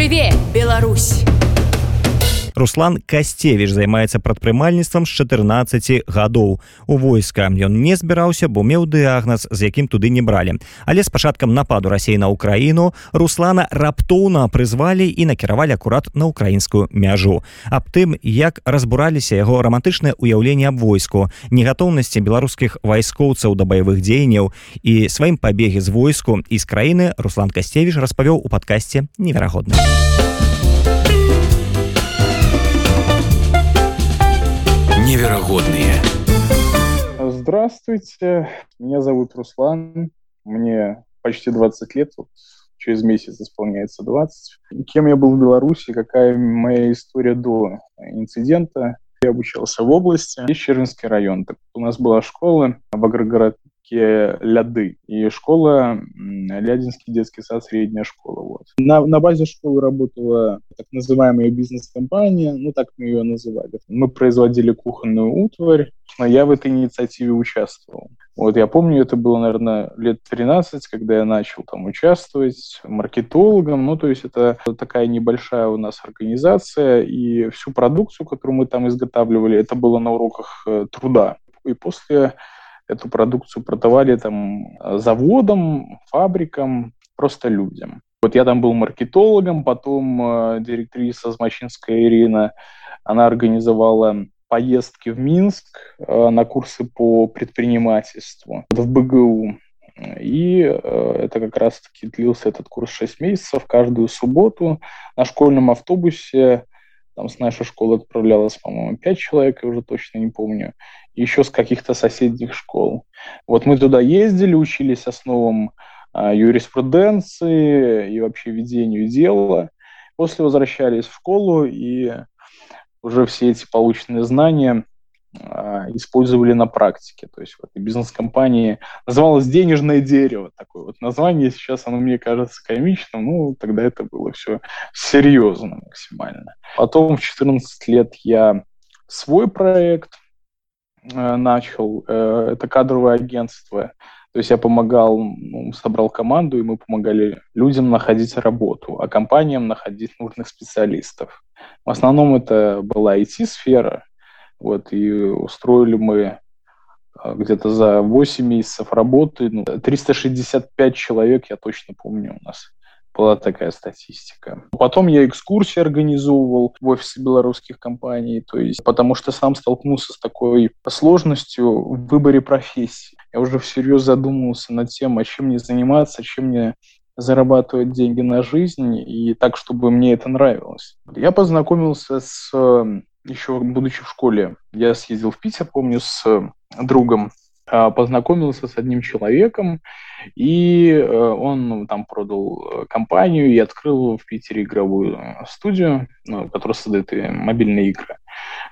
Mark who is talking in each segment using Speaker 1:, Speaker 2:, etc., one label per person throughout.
Speaker 1: Жыве Беларусь!
Speaker 2: Руслан Касцевіч займаецца прадпрымальніцтвам з 14 гадоў. У войска ён не збіраўся, бо меў дыягназ, з якім туды не бралі. Але з пачаткам нападу рассей на ўкраіну Руслана раптоўна прызвалі і накіравалі акурат на украінскую мяжу. Аб тым, як разбураліся яго рамантычнае ўяўленне аб войску, негатоўнасці беларускіх вайскоўцаў да баявых дзеянняў і сваім пабегі з войску і з краіны Руслан Касцевіч распавёў у падкасці неверагодна.
Speaker 3: Невероятные.
Speaker 4: Здравствуйте, меня зовут Руслан, мне почти 20 лет, вот через месяц исполняется 20. Кем я был в Беларуси, какая моя история до инцидента. Я обучался в области, есть Чернинский район. Так, у нас была школа в Агрогород, городке Ляды. И школа, Лядинский детский сад, средняя школа. Вот. На, на базе школы работала так называемая бизнес-компания, ну так мы ее называли. Мы производили кухонную утварь, но я в этой инициативе участвовал. Вот я помню, это было, наверное, лет 13, когда я начал там участвовать маркетологом. Ну, то есть это такая небольшая у нас организация, и всю продукцию, которую мы там изготавливали, это было на уроках э, труда. И после эту продукцию продавали там заводам, фабрикам, просто людям. Вот я там был маркетологом, потом э, директриса Змачинская Ирина, она организовала поездки в Минск э, на курсы по предпринимательству в БГУ. И э, это как раз-таки длился этот курс 6 месяцев. Каждую субботу на школьном автобусе там с нашей школы отправлялось, по-моему, 5 человек, я уже точно не помню еще с каких-то соседних школ. Вот мы туда ездили, учились основам а, юриспруденции и вообще ведению дела. После возвращались в школу и уже все эти полученные знания использовали на практике. То есть в этой бизнес-компании называлось «Денежное дерево». Такое вот название. Сейчас оно мне кажется комичным. Ну, тогда это было все серьезно максимально. Потом в 14 лет я свой проект Э, начал. Э, это кадровое агентство. То есть я помогал, ну, собрал команду, и мы помогали людям находить работу, а компаниям находить нужных специалистов. В основном это была IT-сфера, вот, и устроили мы э, где-то за 8 месяцев работы, ну, 365 человек, я точно помню, у нас была такая статистика. Потом я экскурсии организовывал в офисы белорусских компаний, то есть потому что сам столкнулся с такой сложностью в выборе профессии. Я уже всерьез задумывался над тем, а чем мне заниматься, чем мне зарабатывать деньги на жизнь, и так, чтобы мне это нравилось. Я познакомился с еще будучи в школе, я съездил в Питер, помню, с другом а, познакомился с одним человеком, и э, он там продал э, компанию и открыл в Питере игровую э, студию, ну, которая создает мобильные игры.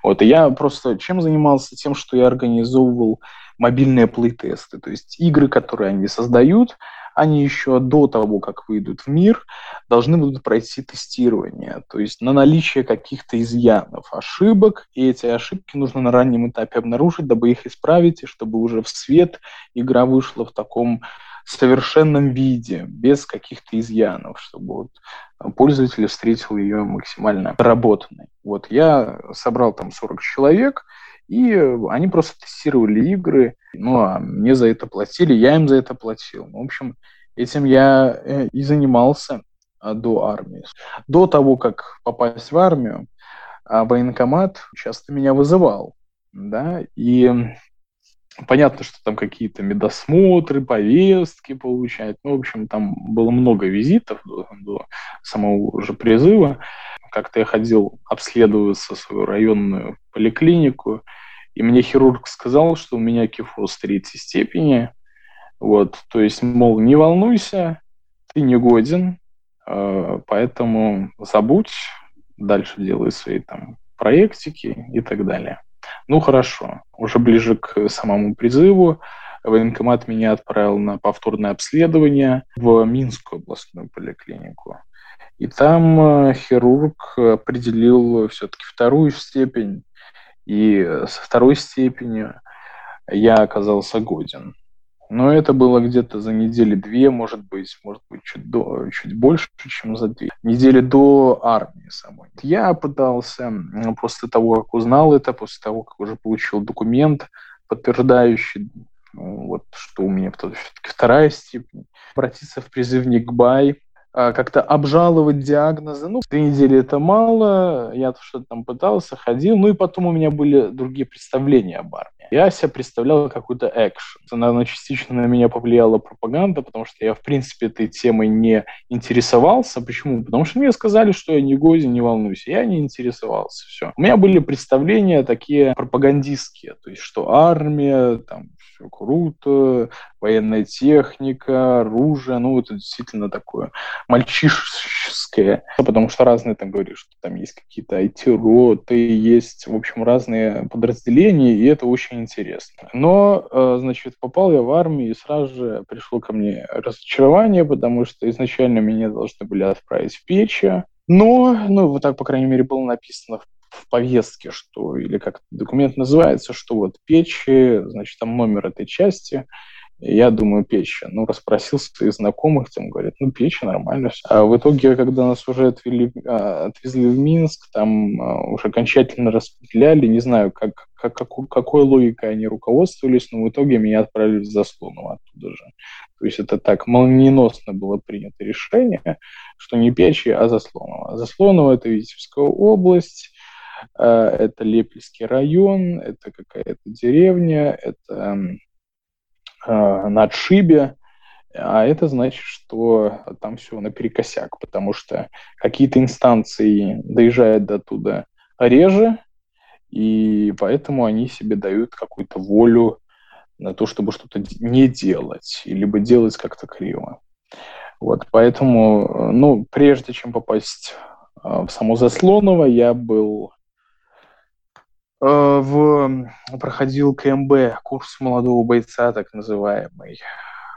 Speaker 4: Вот, и я просто чем занимался? Тем, что я организовывал мобильные плейтесты, то есть игры, которые они создают, они еще до того, как выйдут в мир, должны будут пройти тестирование, то есть на наличие каких-то изъянов, ошибок, и эти ошибки нужно на раннем этапе обнаружить, дабы их исправить, и чтобы уже в свет игра вышла в таком совершенном виде, без каких-то изъянов, чтобы вот пользователь встретил ее максимально работанной. Вот я собрал там 40 человек, и они просто тестировали игры, ну, а мне за это платили, я им за это платил. В общем, этим я э, и занимался а, до армии. До того, как попасть в армию, а, военкомат часто меня вызывал, да, и понятно, что там какие-то медосмотры, повестки получать, ну, в общем, там было много визитов до, до самого уже призыва, как-то я ходил обследоваться свою районную поликлинику, и мне хирург сказал, что у меня кифоз третьей степени. Вот, то есть, мол, не волнуйся, ты не годен, э, поэтому забудь, дальше делай свои там проектики и так далее. Ну, хорошо. Уже ближе к самому призыву военкомат меня отправил на повторное обследование в Минскую областную поликлинику. И там э, хирург определил все-таки вторую степень, и со второй степенью я оказался годен. Но это было где-то за недели две, может быть, может быть, чуть, до, чуть больше, чем за две. Недели до армии самой. Я пытался, после того, как узнал это, после того, как уже получил документ, подтверждающий, вот, что у меня все-таки вторая степень, обратиться в призывник БАЙ, как-то обжаловать диагнозы. Ну, две недели это мало, я что-то там пытался, ходил, ну и потом у меня были другие представления об армии. Я себя представлял какой-то экшен. Наверное, частично на меня повлияла пропаганда, потому что я, в принципе, этой темой не интересовался. Почему? Потому что мне сказали, что я не годен, не волнуйся. Я не интересовался. Все. У меня были представления такие пропагандистские, то есть, что армия, там, все круто, военная техника, оружие, ну, это действительно такое мальчишеское, потому что разные там говорят, что там есть какие-то IT-роты, есть, в общем, разные подразделения, и это очень интересно. Но, э, значит, попал я в армию, и сразу же пришло ко мне разочарование, потому что изначально меня должны были отправить в Печи, но, ну, вот так, по крайней мере, было написано в в повестке, что, или как документ называется, что вот печи, значит, там номер этой части, я думаю, печи. Ну, расспросил своих знакомых, там говорят, ну, печи, нормально все. А в итоге, когда нас уже отвели, а, отвезли в Минск, там а, уже окончательно распределяли, не знаю, как, как, какой, какой логикой они руководствовались, но в итоге меня отправили в Заслоново оттуда же. То есть это так молниеносно было принято решение, что не Печи, а Заслоново. Заслоново – это Витебская область, это Лепельский район, это какая-то деревня, это э, на отшибе, а это значит, что там все наперекосяк, потому что какие-то инстанции доезжают до туда реже, и поэтому они себе дают какую-то волю на то, чтобы что-то не делать, либо делать как-то криво. Вот, поэтому, ну, прежде чем попасть э, в само Заслоново, я был Э, в, проходил КМБ, курс молодого бойца, так называемый.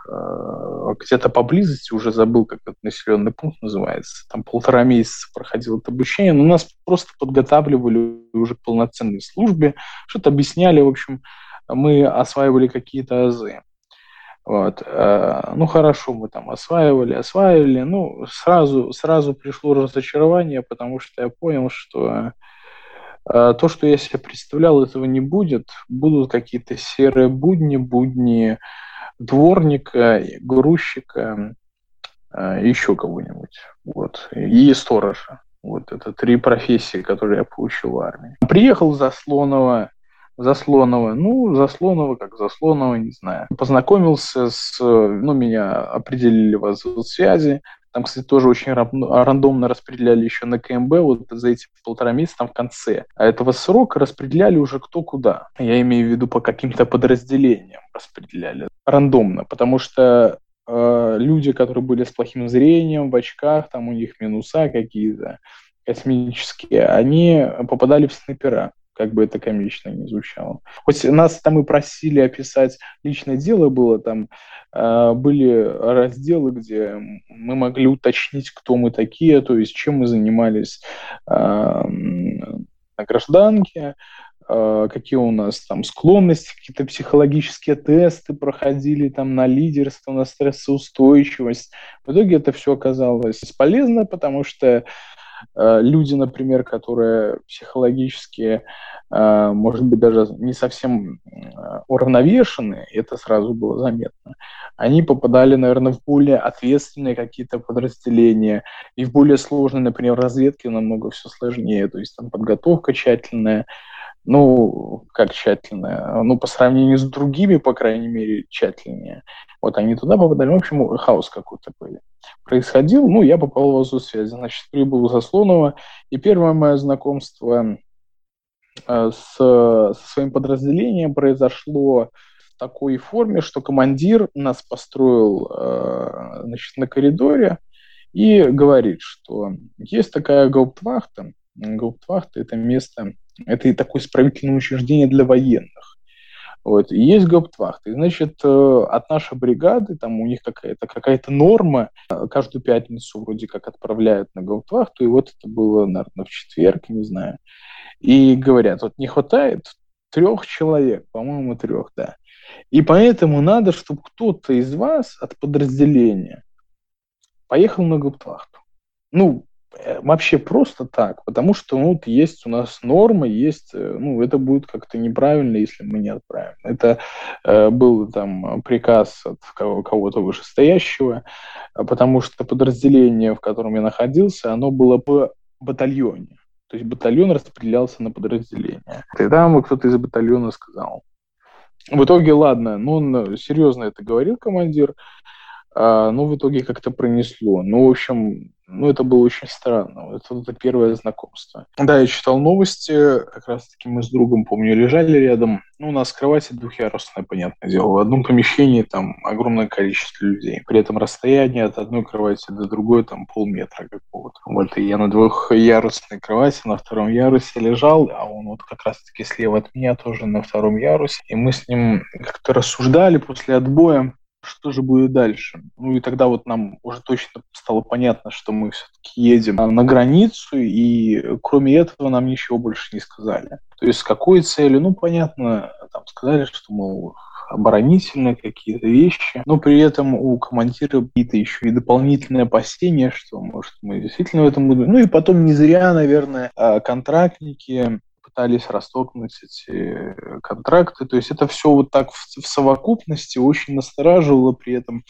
Speaker 4: Э, где-то поблизости, уже забыл, как этот населенный пункт называется. Там полтора месяца проходило это обучение, но нас просто подготавливали уже к полноценной службе, что-то объясняли, в общем, мы осваивали какие-то азы. Вот. Э, ну, хорошо, мы там осваивали, осваивали. Ну, сразу, сразу пришло разочарование, потому что я понял, что то, что я себе представлял, этого не будет. Будут какие-то серые будни, будни дворника, грузчика, а, еще кого-нибудь. Вот. И сторожа. Вот это три профессии, которые я получил в армии. Приехал Заслонова, Заслонова, ну, Заслонова, как Заслонова, не знаю. Познакомился с, ну, меня определили в связи, там, кстати, тоже очень рандомно распределяли еще на КМБ вот за эти полтора месяца там в конце. А этого срока распределяли уже кто куда. Я имею в виду по каким-то подразделениям распределяли. Рандомно, потому что э, люди, которые были с плохим зрением, в очках, там у них минуса какие-то космические, они попадали в снайпера как бы это комично не звучало. Хоть нас там и просили описать личное дело было, там э, были разделы, где мы могли уточнить, кто мы такие, то есть чем мы занимались э, на гражданке, э, какие у нас там склонности, какие-то психологические тесты проходили там на лидерство, на стрессоустойчивость. В итоге это все оказалось бесполезно, потому что люди, например, которые психологически, э, может быть, даже не совсем э, уравновешены, это сразу было заметно, они попадали, наверное, в более ответственные какие-то подразделения, и в более сложные, например, разведки намного все сложнее, то есть там подготовка тщательная, ну, как тщательная, ну, по сравнению с другими, по крайней мере, тщательнее. Вот они туда попадали, в общем, хаос какой-то был. Происходил, ну, я попал в ОЗУ связи, значит, прибыл в Заслонова, и первое мое знакомство э, с, со своим подразделением произошло в такой форме, что командир нас построил, э, значит, на коридоре и говорит, что есть такая гауптвахта, гауптвахта – это место, это и такое исправительное учреждение для военных. Вот. И есть гауптвахта. И, значит, э, от нашей бригады, там у них какая-то какая норма, каждую пятницу вроде как отправляют на гауптвахту, и вот это было, наверное, в четверг, не знаю. И говорят, вот не хватает трех человек, по-моему, трех, да. И поэтому надо, чтобы кто-то из вас от подразделения поехал на гауптвахту. Ну, вообще просто так, потому что ну, есть у нас норма, есть, э, ну, это будет как-то неправильно, если мы не отправим. Это э, был там приказ от кого-то вышестоящего, а потому что подразделение, в котором я находился, оно было по батальоне. То есть батальон распределялся на подразделения. И там кто-то из батальона сказал. В итоге, ладно, ну он серьезно это говорил командир, а, ну, в итоге как-то пронесло. Ну, в общем, ну, это было очень странно. Это, это первое знакомство. Да, я читал новости. Как раз-таки мы с другом, помню, лежали рядом. Ну, у нас кровать двухъярусная, понятное дело. В одном помещении там огромное количество людей. При этом расстояние от одной кровати до другой там полметра какого-то. Вот, и я на двухъярусной кровати на втором ярусе лежал, а он вот как раз-таки слева от меня тоже на втором ярусе. И мы с ним как-то рассуждали после отбоя что же будет дальше? Ну и тогда вот нам уже точно стало понятно, что мы все-таки едем на границу, и кроме этого нам ничего больше не сказали. То есть с какой целью? Ну, понятно, там сказали, что, мол, оборонительные какие-то вещи, но при этом у командира какие-то еще и дополнительные опасения, что, может, мы действительно в этом будем. Ну и потом не зря, наверное, а, контрактники пытались расторгнуть эти контракты. То есть это все вот так в, в совокупности очень настораживало. При этом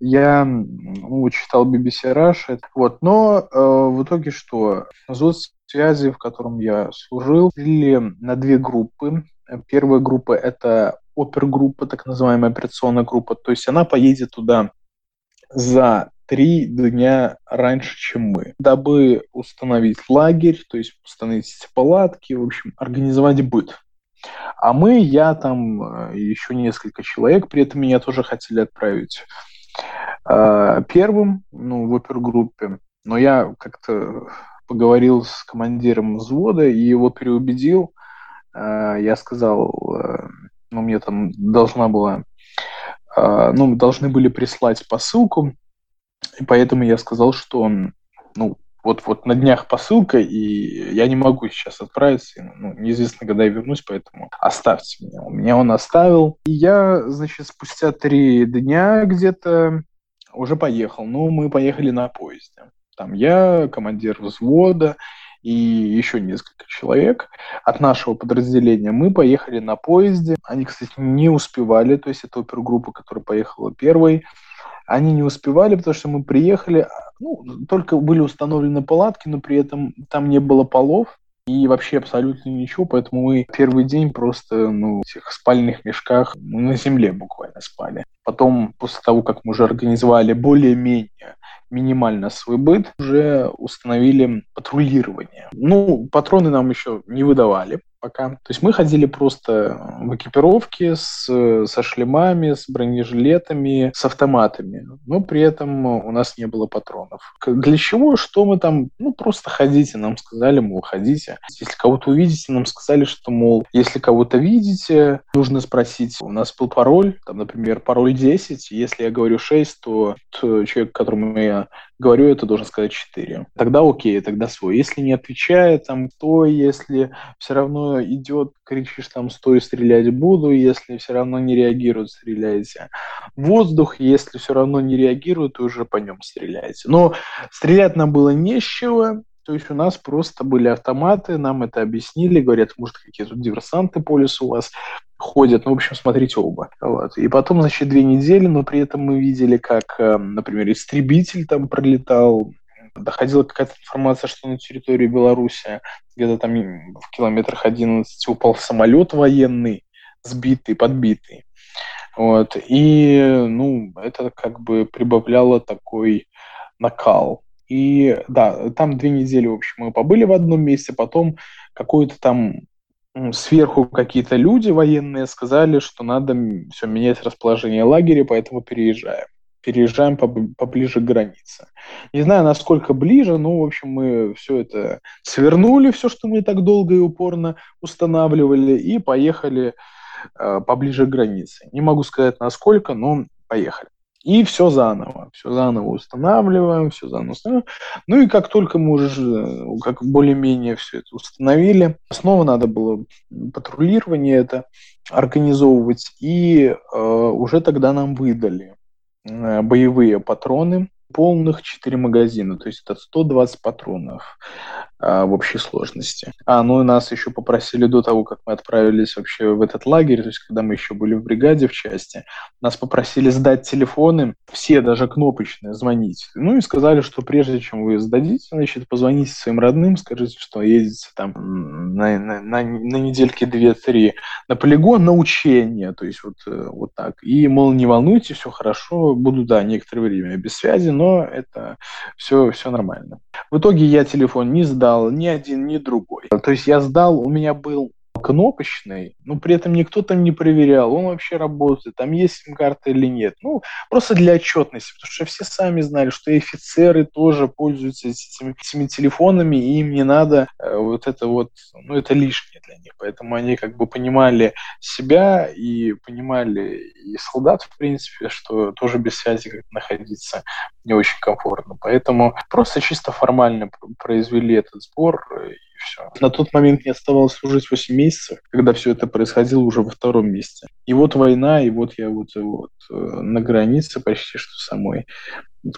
Speaker 4: я ну, читал BBC Russia. Вот. Но э, в итоге что? Взвод связи, в котором я служил, делили на две группы. Первая группа – это опергруппа, так называемая операционная группа. То есть она поедет туда за три дня раньше, чем мы, дабы установить лагерь, то есть установить палатки, в общем, организовать быт. А мы, я там, э, еще несколько человек, при этом меня тоже хотели отправить э, первым, ну, в опергруппе, но я как-то поговорил с командиром взвода и его переубедил. Э, я сказал, ну, мне там должна была, ну, должны были прислать посылку и поэтому я сказал, что он, ну, вот, вот на днях посылка, и я не могу сейчас отправиться, ну, неизвестно, когда я вернусь, поэтому оставьте меня. У меня он оставил. И я, значит, спустя три дня где-то уже поехал. Ну, мы поехали на поезде. Там я, командир взвода и еще несколько человек от нашего подразделения. Мы поехали на поезде. Они, кстати, не успевали, то есть это опергруппа, которая поехала первой, они не успевали, потому что мы приехали, ну, только были установлены палатки, но при этом там не было полов, и вообще абсолютно ничего, поэтому мы первый день просто ну, в этих спальных мешках на земле буквально спали. Потом, после того, как мы уже организовали более-менее минимально свой быт, уже установили патрулирование. Ну, патроны нам еще не выдавали, пока. То есть мы ходили просто в экипировке с, со шлемами, с бронежилетами, с автоматами, но при этом у нас не было патронов. Для чего? Что мы там? Ну, просто ходите, нам сказали, мол, ходите. Если кого-то увидите, нам сказали, что, мол, если кого-то видите, нужно спросить, у нас был пароль, там, например, пароль 10, если я говорю 6, то человек, которому я говорю, это должен сказать 4. Тогда окей, тогда свой. Если не отвечает, там, то, если все равно идет, кричишь там, стой, стрелять буду, если все равно не реагирует, стреляйте. Воздух, если все равно не реагирует, то уже по нем стреляйте. Но стрелять нам было не с чего, то есть у нас просто были автоматы, нам это объяснили, говорят, может, какие-то диверсанты по лесу у вас ходят. Ну, в общем, смотрите оба. Вот. И потом, значит, две недели, но при этом мы видели, как, э, например, истребитель там пролетал, доходила какая-то информация, что на территории Беларуси где-то там в километрах 11 упал самолет военный, сбитый, подбитый. Вот. И, ну, это как бы прибавляло такой накал. И да, там две недели, в общем, мы побыли в одном месте, потом какой-то там сверху какие-то люди военные сказали, что надо все менять расположение лагеря, поэтому переезжаем. Переезжаем поближе к границе. Не знаю, насколько ближе, но, в общем, мы все это свернули, все, что мы так долго и упорно устанавливали, и поехали э, поближе к границе. Не могу сказать, насколько, но поехали. И все заново, все заново устанавливаем, все заново устанавливаем. Ну и как только мы уже как более-менее все это установили, снова надо было патрулирование это организовывать, и э, уже тогда нам выдали э, боевые патроны полных 4 магазина, то есть это 120 патронов а, в общей сложности. А, ну и нас еще попросили до того, как мы отправились вообще в этот лагерь, то есть когда мы еще были в бригаде в части, нас попросили сдать телефоны, все даже кнопочные, звонить. Ну и сказали, что прежде чем вы сдадите, значит, позвоните своим родным, скажите, что едете там на, на, на, на недельки две-три на полигон на учение, то есть вот, э, вот так. И, мол, не волнуйтесь, все хорошо, буду, да, некоторое время без связи, но это все, все нормально. В итоге я телефон не сдал, ни один, ни другой. То есть я сдал, у меня был кнопочный, но при этом никто там не проверял, он вообще работает, там есть сим-карта или нет. Ну, просто для отчетности, потому что все сами знали, что и офицеры тоже пользуются этими, этими телефонами, и им не надо э, вот это вот, ну, это лишнее для них. Поэтому они как бы понимали себя и понимали и солдат, в принципе, что тоже без связи как находиться не очень комфортно. Поэтому просто чисто формально произвели этот сбор, все. На тот момент мне оставалось служить 8 месяцев, когда все это происходило уже во втором месте. И вот война, и вот я вот, вот э, на границе почти что самой.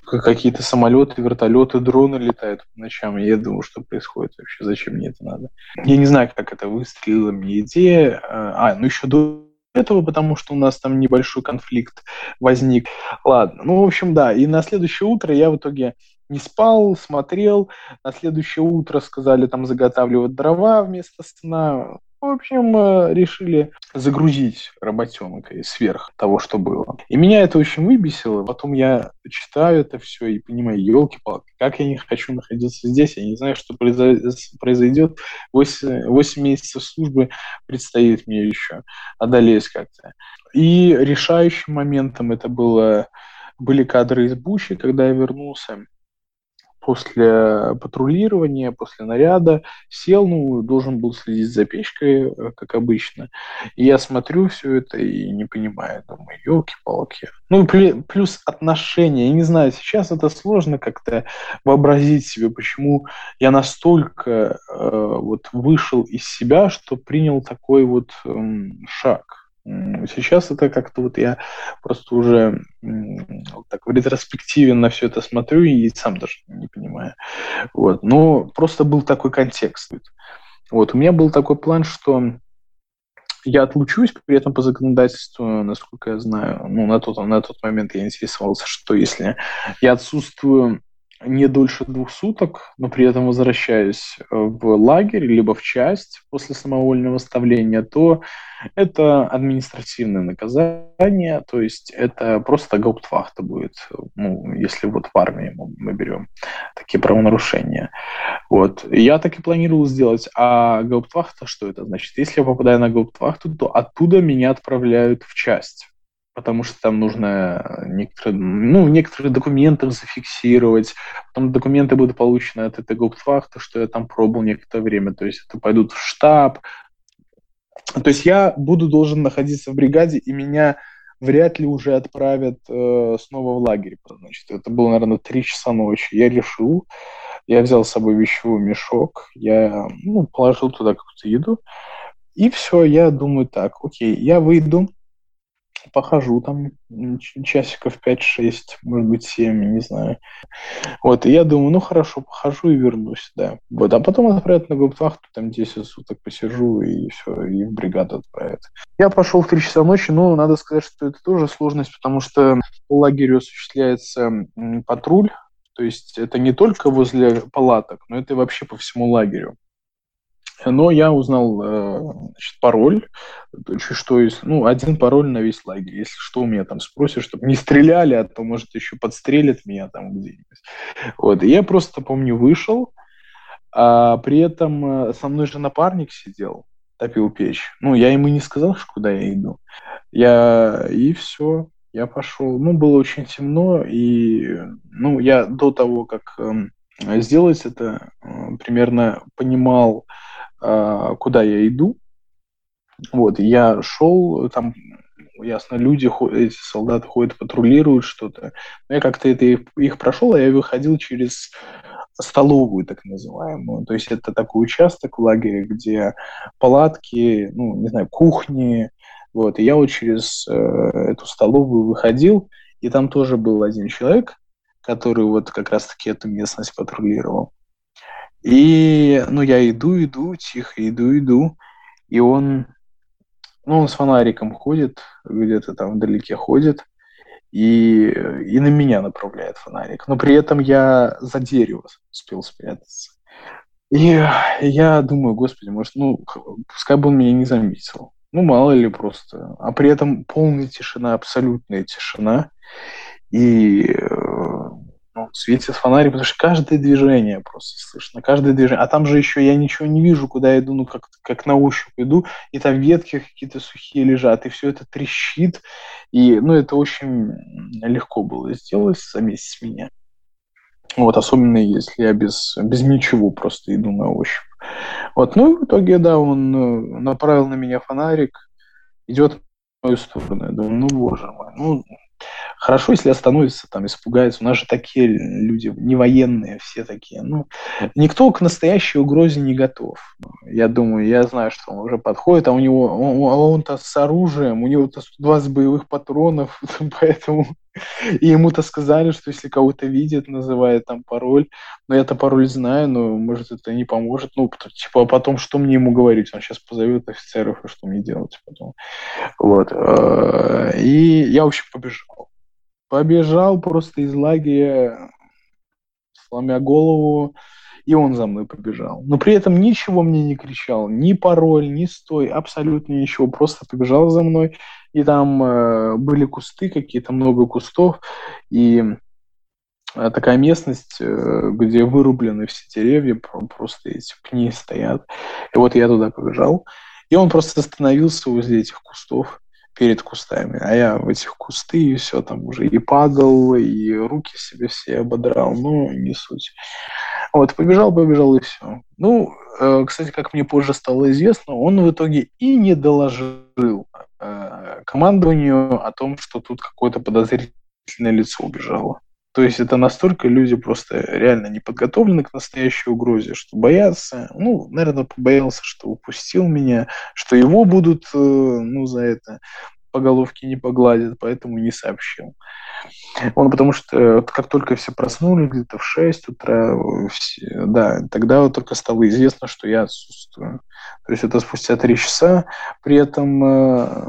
Speaker 4: Какие-то самолеты, вертолеты, дроны летают по ночам. Я думаю, что происходит вообще, зачем мне это надо. Я не знаю, как это выстрелила мне идея. А, ну еще до этого, потому что у нас там небольшой конфликт возник. Ладно, ну, в общем, да. И на следующее утро я в итоге не спал, смотрел. На следующее утро сказали там заготавливать дрова вместо сна. В общем, э, решили загрузить работенкой сверх того, что было. И меня это очень выбесило. Потом я читаю это все и понимаю, елки-палки, как я не хочу находиться здесь, я не знаю, что произойдет. 8, 8 месяцев службы предстоит мне еще одолеть как-то. И решающим моментом это было были кадры из Бучи, когда я вернулся после патрулирования, после наряда сел, ну, должен был следить за печкой, э, как обычно. И я смотрю все это и не понимаю, думаю, елки-палки. Ну, плюс отношения. Я не знаю, сейчас это сложно как-то вообразить себе, почему я настолько э, вот вышел из себя, что принял такой вот э, шаг Сейчас это как-то вот я просто уже вот так в ретроспективе на все это смотрю и сам даже не понимаю. Вот. Но просто был такой контекст. Вот. У меня был такой план, что я отлучусь, при этом по законодательству, насколько я знаю, ну, на тот, на тот момент я интересовался, что если я отсутствую не дольше двух суток, но при этом возвращаюсь э, в лагерь, либо в часть после самовольного оставления, то это административное наказание, то есть это просто гауптвахта будет, ну, если вот в армии мы берем такие правонарушения. Вот. Я так и планировал сделать. А гауптвахта, что это значит? Если я попадаю на гауптвахту, то оттуда меня отправляют в часть потому что там нужно некоторые, ну, некоторые документы зафиксировать, потом документы будут получены от этой гауптвахты, что я там пробовал некоторое время, то есть это пойдут в штаб. То есть я буду должен находиться в бригаде, и меня вряд ли уже отправят э, снова в лагерь. Значит, это было, наверное, три часа ночи. Я решил, я взял с собой вещевой мешок, я ну, положил туда какую-то еду, и все, я думаю так, окей, я выйду, похожу там часиков 5-6, может быть 7, не знаю. Вот, и я думаю, ну хорошо, похожу и вернусь, да. Вот, а потом отправят на гауптвахту, там 10 суток посижу и все, и в бригаду отправят. Я пошел в 3 часа ночи, но надо сказать, что это тоже сложность, потому что по лагерю осуществляется патруль, то есть это не только возле палаток, но это вообще по всему лагерю. Но я узнал э, значит, пароль, что есть, ну, один пароль на весь лагерь. Если что, у меня там спросят, чтобы не стреляли, а то, может, еще подстрелят меня там где-нибудь. Вот, и я просто, помню, вышел, а при этом э, со мной же напарник сидел, топил печь. Ну, я ему не сказал, куда я иду. Я, и все, я пошел. Ну, было очень темно, и, ну, я до того, как э, сделать это, э, примерно понимал, куда я иду. Вот, я шел, там ясно, люди, эти солдаты ходят, патрулируют что-то. Но я как-то это их, их прошел, а я выходил через столовую, так называемую. То есть это такой участок в лагере, где палатки, ну, не знаю, кухни. Вот. И я вот через э, эту столовую выходил, и там тоже был один человек, который вот как раз-таки эту местность патрулировал. И, ну, я иду, иду, тихо иду, иду, и он, ну, он с фонариком ходит, где-то там вдалеке ходит, и, и на меня направляет фонарик. Но при этом я за дерево успел спрятаться. И я думаю, господи, может, ну, пускай бы он меня не заметил. Ну, мало ли просто. А при этом полная тишина, абсолютная тишина. И ну, светит фонарик, потому что каждое движение просто слышно, каждое движение. А там же еще я ничего не вижу, куда я иду, ну, как, как на ощупь иду, и там ветки какие-то сухие лежат, и все это трещит. И, ну, это очень легко было сделать заметить с меня. Вот, особенно если я без, без ничего просто иду на ощупь. Вот, ну и в итоге, да, он э, направил на меня фонарик, идет в мою сторону. Я думаю, ну, боже мой, ну, Хорошо, если остановится, там, испугается. У нас же такие люди, не военные, все такие. Ну, никто к настоящей угрозе не готов. Я думаю, я знаю, что он уже подходит, а у него, он, он-то с оружием, у него-то 120 боевых патронов, поэтому и ему-то сказали, что если кого-то видит, называет там пароль. Но я-то пароль знаю, но может это не поможет. Ну, типа, а потом что мне ему говорить? Он сейчас позовет офицеров, и что мне делать потом? Вот. Э, и я, в общем, побежал. Побежал просто из лагеря, сломя голову, и он за мной побежал. Но при этом ничего мне не кричал, ни пароль, ни стой, абсолютно ничего, просто побежал за мной, и там э, были кусты какие-то, много кустов, и э, такая местность, э, где вырублены все деревья, просто эти пни стоят. И вот я туда побежал, и он просто остановился возле этих кустов, перед кустами, а я в этих кусты и все там уже и падал, и руки себе все ободрал, ну, не суть. Вот, побежал, побежал и все. Ну, э, кстати, как мне позже стало известно, он в итоге и не доложил э, командованию о том, что тут какое-то подозрительное лицо убежало. То есть это настолько люди просто реально не подготовлены к настоящей угрозе, что боятся. Ну, наверное, побоялся, что упустил меня, что его будут, э, ну, за это по головке не погладят, поэтому не сообщил. Он потому что как только все проснулись, где-то в 6 утра, все, да, тогда вот только стало известно, что я отсутствую. То есть это спустя три часа. При этом, э,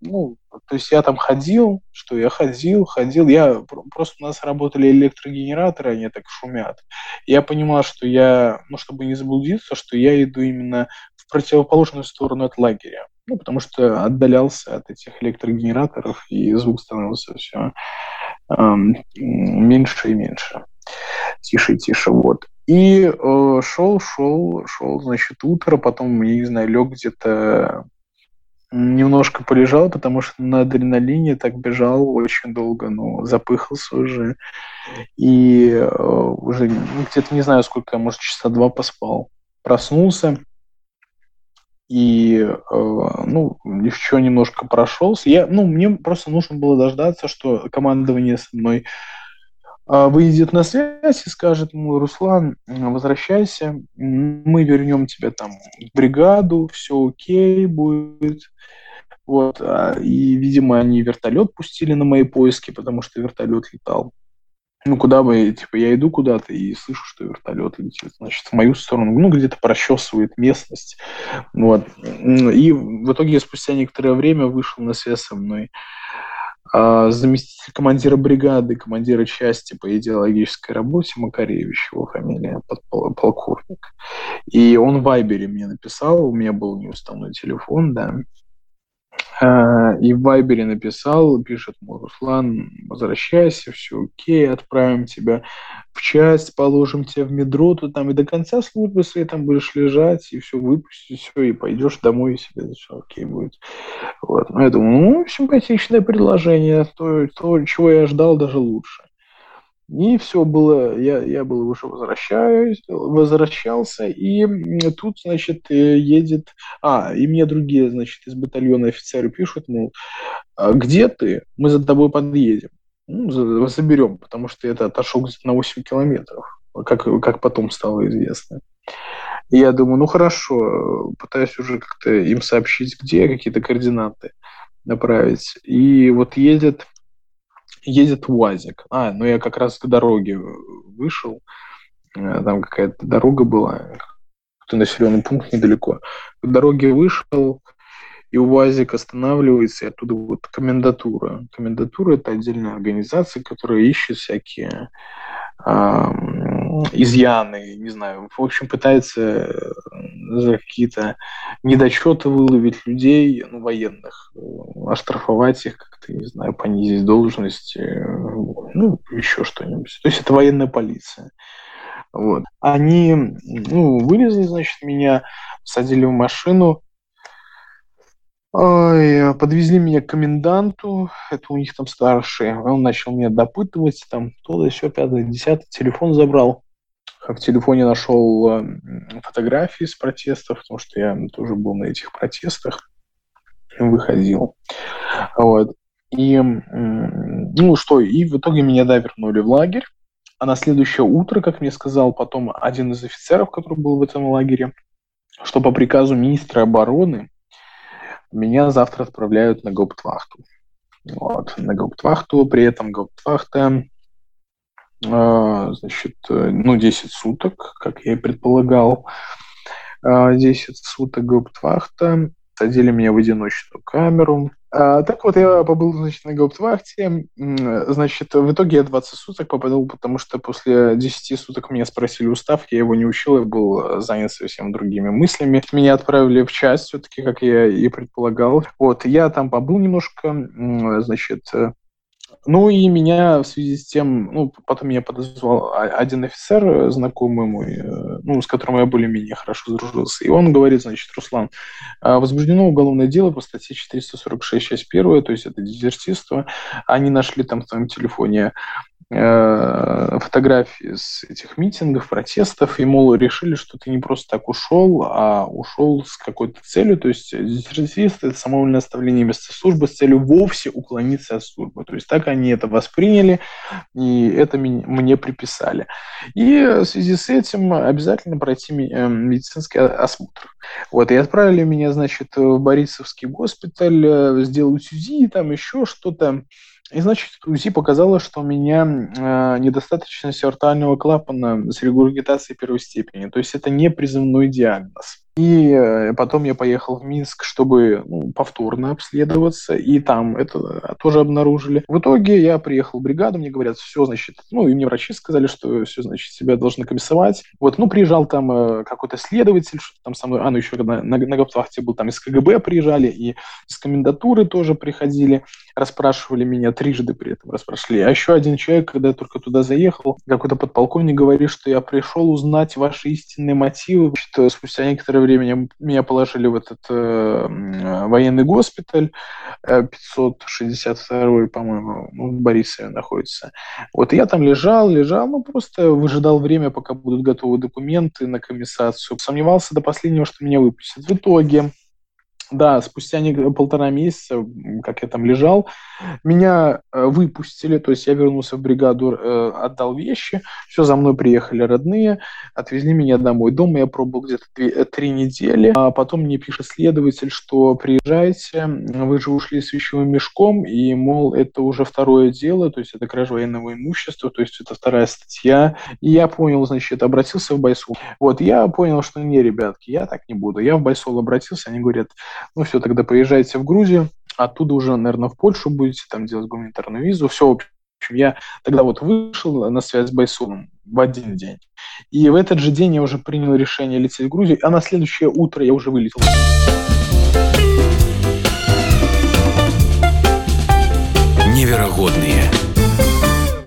Speaker 4: ну, то есть я там ходил, что я ходил, ходил. Я просто у нас работали электрогенераторы, они так шумят. Я понимал, что я, ну, чтобы не заблудиться, что я иду именно в противоположную сторону от лагеря ну, потому что отдалялся от этих электрогенераторов, и звук становился все эм, меньше и меньше, тише и тише, вот. И э, шел, шел, шел, значит, утро, потом, я не знаю, лег где-то немножко полежал, потому что на адреналине так бежал очень долго, ну, запыхался уже. И э, уже ну, где-то не знаю, сколько, может, часа два поспал. Проснулся, и, э, ну, еще немножко прошелся. Я, ну, мне просто нужно было дождаться, что командование со мной э, выйдет на связь и скажет ему, Руслан, возвращайся, мы вернем тебя там в бригаду, все окей будет. Вот, а, и, видимо, они вертолет пустили на мои поиски, потому что вертолет летал ну, куда бы, типа, я иду куда-то и слышу, что вертолет летит, значит, в мою сторону, ну, где-то прощесывает местность, вот. И в итоге спустя некоторое время вышел на связь со мной а, заместитель командира бригады, командира части по идеологической работе Макаревич, его фамилия, полковник. И он в Вайбере мне написал, у меня был неуставной телефон, да, и в Вайбере написал, пишет, мой Руслан, возвращайся, все окей, отправим тебя в часть, положим тебя в метро, то там и до конца службы своей там будешь лежать, и все выпустить, все, и пойдешь домой, и себе все окей будет. Вот. Ну, я думаю, ну, симпатичное предложение, то, то, чего я ждал, даже лучше. И все было, я, я был уже возвращаюсь, возвращался, и тут, значит, э, едет, а, и мне другие, значит, из батальона офицеры пишут, мол, «А где ты? Мы за тобой подъедем. Ну, заберем, потому что это отошел где-то на 8 километров, как, как потом стало известно. И я думаю, ну хорошо, пытаюсь уже как-то им сообщить, где какие-то координаты направить. И вот едет едет УАЗик. А, ну я как раз к дороге вышел, э, там какая-то дорога была, какой-то населенный пункт недалеко. К дороге вышел, и УАЗик останавливается, и оттуда вот комендатура. Комендатура – это отдельная организация, которая ищет всякие изъяны, не знаю, в общем, пытается э, за какие-то недочеты выловить людей, ну, военных, э, оштрафовать их как-то, не знаю, понизить должность, э, ну, еще что-нибудь. То есть это военная полиция. Вот. Они, ну, вылезли, значит, меня, садили в машину, Ой, подвезли меня к коменданту, это у них там старший, он начал меня допытывать, там то да еще пятое, десятое, телефон забрал. В телефоне нашел э, фотографии с протестов, потому что я тоже был на этих протестах, выходил. Вот. И, ну что, и в итоге меня, да, вернули в лагерь. А на следующее утро, как мне сказал потом один из офицеров, который был в этом лагере, что по приказу министра обороны меня завтра отправляют на гауптвахту. Вот, на гауптвахту, при этом гауптвахта, э, значит, ну, 10 суток, как я и предполагал, э, а, 10 суток гауптвахта, садили меня в одиночную камеру, так вот, я побыл, значит, на гауптвахте. Значит, в итоге я 20 суток попадал, потому что после 10 суток меня спросили устав, я его не учил, я был занят совсем другими мыслями. Меня отправили в часть, все-таки, как я и предполагал. Вот, я там побыл немножко, значит, ну и меня в связи с тем, ну, потом меня подозвал один офицер, э, знакомый мой, э, ну, с которым я более-менее хорошо сдружился. И он говорит, значит, Руслан, а, возбуждено уголовное дело по статье 446, часть 1, то есть это дезертирство. Они нашли там в твоем телефоне фотографии с этих митингов, протестов, и, мол, решили, что ты не просто так ушел, а ушел с какой-то целью, то есть дезертирство – это самовольное оставление места службы с целью вовсе уклониться от службы. То есть так они это восприняли, и это мне приписали. И в связи с этим обязательно пройти э, медицинский осмотр. Вот, и отправили меня, значит, в Борисовский госпиталь, э, сделать УЗИ, там еще что-то. И, значит, УЗИ показало, что у меня э, недостаточность артального клапана с регургитацией первой степени. То есть это не призывной диагноз. И э, потом я поехал в Минск, чтобы ну, повторно обследоваться, и там это тоже обнаружили. В итоге я приехал в бригаду, мне говорят, все, значит, ну, и мне врачи сказали, что все, значит, себя должны комиссовать. Вот, ну, приезжал там э, какой-то следователь, что там со мной, а, ну, еще на, на, на гауптвахте был, там из КГБ приезжали, и из комендатуры тоже приходили, расспрашивали меня трижды при этом, расспрашивали. А еще один человек, когда я только туда заехал, какой-то подполковник говорит, что я пришел узнать ваши истинные мотивы, что спустя некоторое времени меня положили в этот э, военный госпиталь, 562 э, по-моему, ну, в Борисове находится. Вот я там лежал, лежал, ну, просто выжидал время, пока будут готовы документы на комиссацию. Сомневался до последнего, что меня выпустят. В итоге да, спустя полтора месяца, как я там лежал, меня э, выпустили, то есть я вернулся в бригаду, э, отдал вещи, все, за мной приехали родные, отвезли меня домой. Дома я пробовал где-то э, три недели, а потом мне пишет следователь, что приезжайте, вы же ушли с вещевым мешком, и, мол, это уже второе дело, то есть это кража военного имущества, то есть это вторая статья. И я понял, значит, обратился в Байсул. Вот, я понял, что не, ребятки, я так не буду. Я в Байсол обратился, они говорят, ну все, тогда поезжайте в Грузию, оттуда уже, наверное, в Польшу будете там делать гуманитарную визу. Все, в общем, я тогда вот вышел на связь с Байсоном в один день. И в этот же день я уже принял решение лететь в Грузию, а на следующее утро я уже вылетел.
Speaker 1: Невероятные